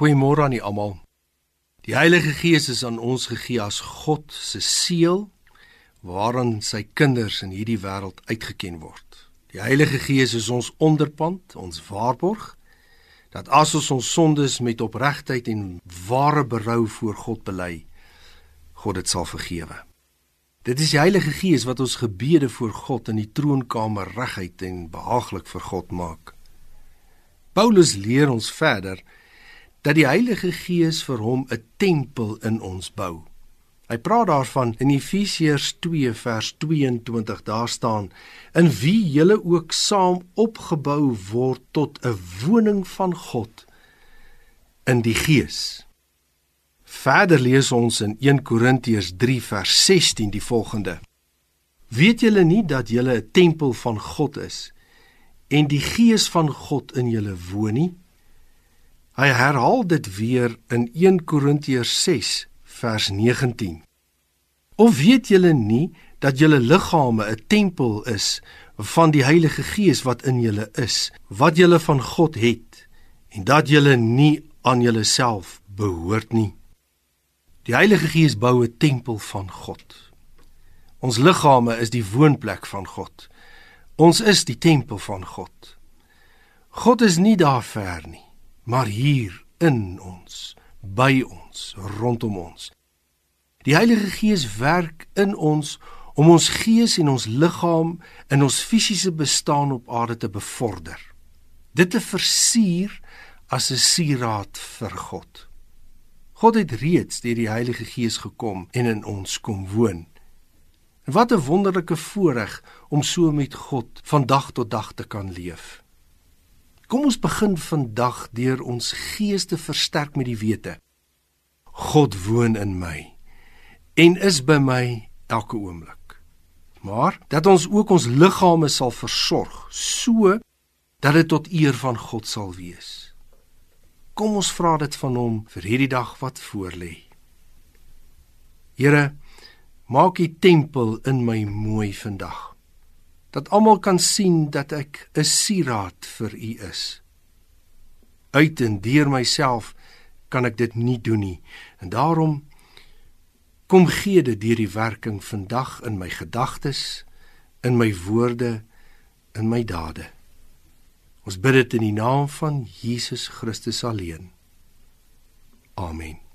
Goeiemôre aan almal. Die Heilige Gees is aan ons gegee as God se seël waarin sy kinders in hierdie wêreld uitgeken word. Die Heilige Gees is ons onderpand, ons waarborg dat as ons ons sondes met opregtheid en ware berou voor God bely, God dit sal vergewe. Dit is die Heilige Gees wat ons gebede voor God in die troonkamer reguit en behaaglik vir God maak. Paulus leer ons verder dat die Heilige Gees vir hom 'n tempel in ons bou. Hy praat daarvan in Efesiërs 2 vers 22 daar staan in wie julle ook saam opgebou word tot 'n woning van God in die Gees. Verder lees ons in 1 Korintiërs 3 vers 16 die volgende: Weet julle nie dat julle 'n tempel van God is en die Gees van God in julle woon nie? Hy herhaal dit weer in 1 Korintiërs 6 vers 19. Of weet julle nie dat julle liggame 'n tempel is van die Heilige Gees wat in julle is, wat julle van God het en dat julle nie aan julleself behoort nie. Die Heilige Gees bou 'n tempel van God. Ons liggame is die woonplek van God. Ons is die tempel van God. God is nie daar ver nie maar hier in ons, by ons, rondom ons. Die Heilige Gees werk in ons om ons gees en ons liggaam in ons fisiese bestaan op aarde te bevorder. Dit te versier as 'n sieraad vir God. God het reeds deur die Heilige Gees gekom en in ons kom woon. En wat 'n wonderlike voorreg om so met God van dag tot dag te kan leef. Kom ons begin vandag deur ons gees te versterk met die wete. God woon in my en is by my elke oomblik. Maar dat ons ook ons liggame sal versorg so dat dit tot eer van God sal wees. Kom ons vra dit van hom vir hierdie dag wat voorlê. Here, maak U tempel in my mooi vandag dat almal kan sien dat ek 'n sieraad vir u is. Uit en deur myself kan ek dit nie doen nie. En daarom kom gee dit deur die werking vandag in my gedagtes, in my woorde, in my dade. Ons bid dit in die naam van Jesus Christus alleen. Amen.